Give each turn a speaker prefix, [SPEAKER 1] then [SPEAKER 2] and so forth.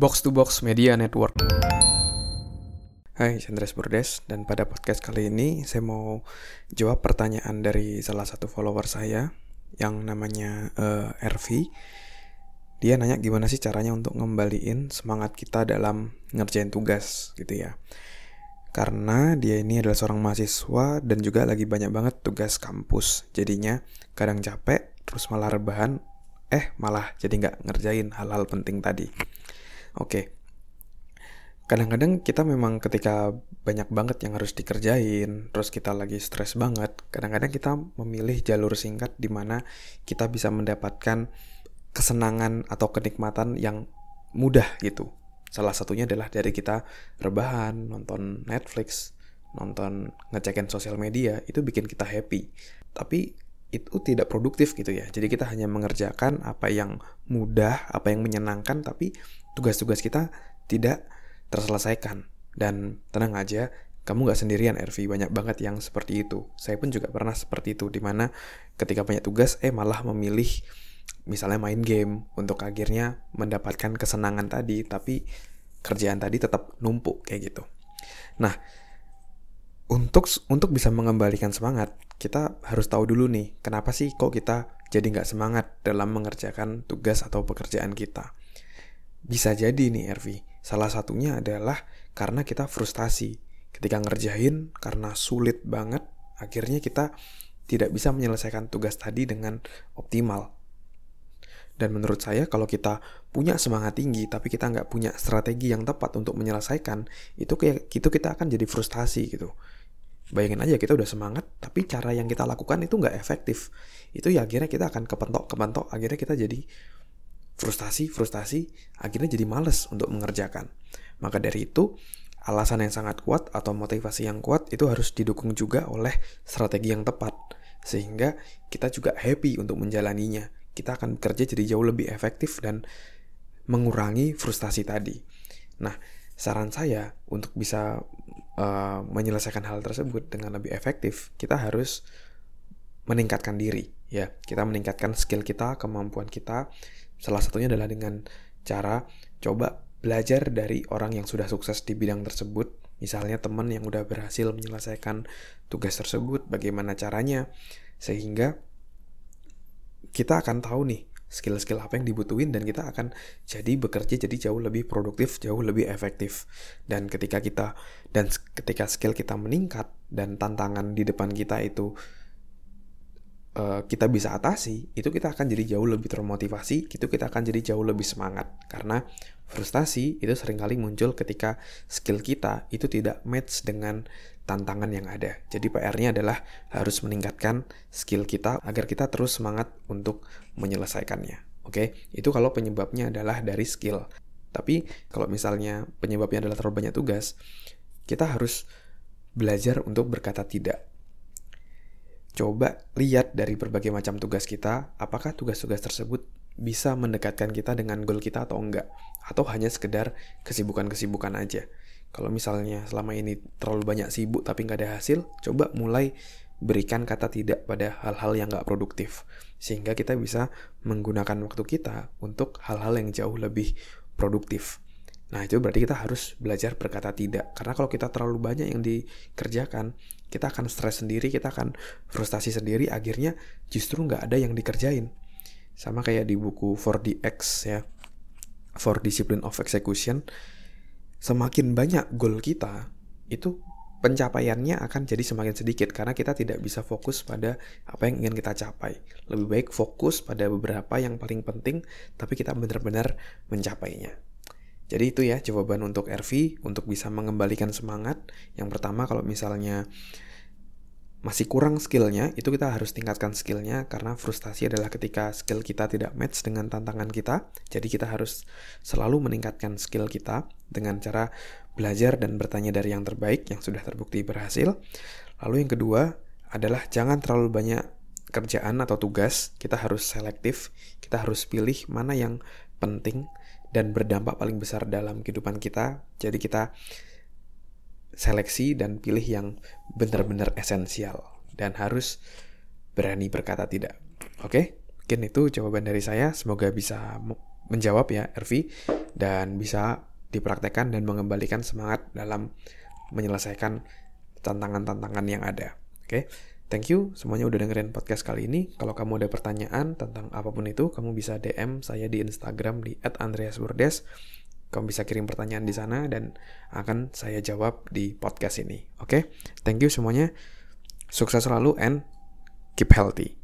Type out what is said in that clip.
[SPEAKER 1] Box to Box Media Network. Hai, Chandres Burdes dan pada podcast kali ini saya mau jawab pertanyaan dari salah satu follower saya yang namanya uh, eh, RV. Dia nanya gimana sih caranya untuk ngembaliin semangat kita dalam ngerjain tugas gitu ya. Karena dia ini adalah seorang mahasiswa dan juga lagi banyak banget tugas kampus. Jadinya kadang capek, terus malah rebahan, eh malah jadi nggak ngerjain hal-hal penting tadi. Oke. Kadang-kadang kita memang ketika banyak banget yang harus dikerjain, terus kita lagi stres banget, kadang-kadang kita memilih jalur singkat di mana kita bisa mendapatkan kesenangan atau kenikmatan yang mudah gitu. Salah satunya adalah dari kita rebahan, nonton Netflix, nonton ngecekin sosial media, itu bikin kita happy. Tapi itu tidak produktif gitu ya. Jadi kita hanya mengerjakan apa yang mudah, apa yang menyenangkan, tapi tugas-tugas kita tidak terselesaikan. Dan tenang aja, kamu gak sendirian RV, banyak banget yang seperti itu. Saya pun juga pernah seperti itu, di mana ketika banyak tugas, eh malah memilih misalnya main game untuk akhirnya mendapatkan kesenangan tadi, tapi kerjaan tadi tetap numpuk kayak gitu. Nah, untuk untuk bisa mengembalikan semangat, kita harus tahu dulu nih, kenapa sih kok kita jadi nggak semangat dalam mengerjakan tugas atau pekerjaan kita. Bisa jadi nih Ervi, salah satunya adalah karena kita frustasi. Ketika ngerjain karena sulit banget, akhirnya kita tidak bisa menyelesaikan tugas tadi dengan optimal. Dan menurut saya kalau kita punya semangat tinggi tapi kita nggak punya strategi yang tepat untuk menyelesaikan, itu kayak gitu kita akan jadi frustasi gitu. Bayangin aja kita udah semangat, tapi cara yang kita lakukan itu nggak efektif. Itu ya akhirnya kita akan kepentok-kepentok, akhirnya kita jadi frustasi, frustasi, akhirnya jadi males untuk mengerjakan. Maka dari itu, alasan yang sangat kuat atau motivasi yang kuat itu harus didukung juga oleh strategi yang tepat. Sehingga kita juga happy untuk menjalaninya. Kita akan bekerja jadi jauh lebih efektif dan mengurangi frustasi tadi. Nah, saran saya untuk bisa uh, menyelesaikan hal tersebut dengan lebih efektif, kita harus meningkatkan diri. Ya, kita meningkatkan skill kita, kemampuan kita, Salah satunya adalah dengan cara coba belajar dari orang yang sudah sukses di bidang tersebut. Misalnya teman yang udah berhasil menyelesaikan tugas tersebut, bagaimana caranya. Sehingga kita akan tahu nih skill-skill apa yang dibutuhin dan kita akan jadi bekerja jadi jauh lebih produktif, jauh lebih efektif. Dan ketika kita dan ketika skill kita meningkat dan tantangan di depan kita itu uh, kita bisa atasi, itu kita akan jadi jauh lebih termotivasi, itu kita akan jadi jauh lebih semangat. Karena frustasi itu sering kali muncul ketika skill kita itu tidak match dengan tantangan yang ada. Jadi PR-nya adalah harus meningkatkan skill kita agar kita terus semangat untuk menyelesaikannya. Oke, itu kalau penyebabnya adalah dari skill. Tapi kalau misalnya penyebabnya adalah terlalu banyak tugas, kita harus belajar untuk berkata tidak coba lihat dari berbagai macam tugas kita, apakah tugas-tugas tersebut bisa mendekatkan kita dengan goal kita atau enggak, atau hanya sekedar kesibukan-kesibukan aja. Kalau misalnya selama ini terlalu banyak sibuk tapi nggak ada hasil, coba mulai berikan kata tidak pada hal-hal yang nggak produktif, sehingga kita bisa menggunakan waktu kita untuk hal-hal yang jauh lebih produktif. Nah, itu berarti kita harus belajar berkata tidak. Karena kalau kita terlalu banyak yang dikerjakan, kita akan stres sendiri, kita akan frustasi sendiri, akhirnya justru nggak ada yang dikerjain. Sama kayak di buku 4DX ya, For Discipline of Execution, semakin banyak goal kita, itu pencapaiannya akan jadi semakin sedikit karena kita tidak bisa fokus pada apa yang ingin kita capai. Lebih baik fokus pada beberapa yang paling penting, tapi kita benar-benar mencapainya. Jadi itu ya jawaban untuk RV untuk bisa mengembalikan semangat. Yang pertama kalau misalnya masih kurang skillnya, itu kita harus tingkatkan skillnya karena frustasi adalah ketika skill kita tidak match dengan tantangan kita. Jadi kita harus selalu meningkatkan skill kita dengan cara belajar dan bertanya dari yang terbaik yang sudah terbukti berhasil. Lalu yang kedua adalah jangan terlalu banyak kerjaan atau tugas. Kita harus selektif, kita harus pilih mana yang penting dan berdampak paling besar dalam kehidupan kita. Jadi kita seleksi dan pilih yang benar-benar esensial dan harus berani berkata tidak. Oke, mungkin itu jawaban dari saya. Semoga bisa menjawab ya RV dan bisa dipraktekkan dan mengembalikan semangat dalam menyelesaikan tantangan-tantangan yang ada. Oke? Thank you semuanya udah dengerin podcast kali ini. Kalau kamu ada pertanyaan tentang apa pun itu, kamu bisa DM saya di Instagram di @andreasburdes. Kamu bisa kirim pertanyaan di sana dan akan saya jawab di podcast ini. Oke, okay? thank you semuanya. Sukses selalu and keep healthy.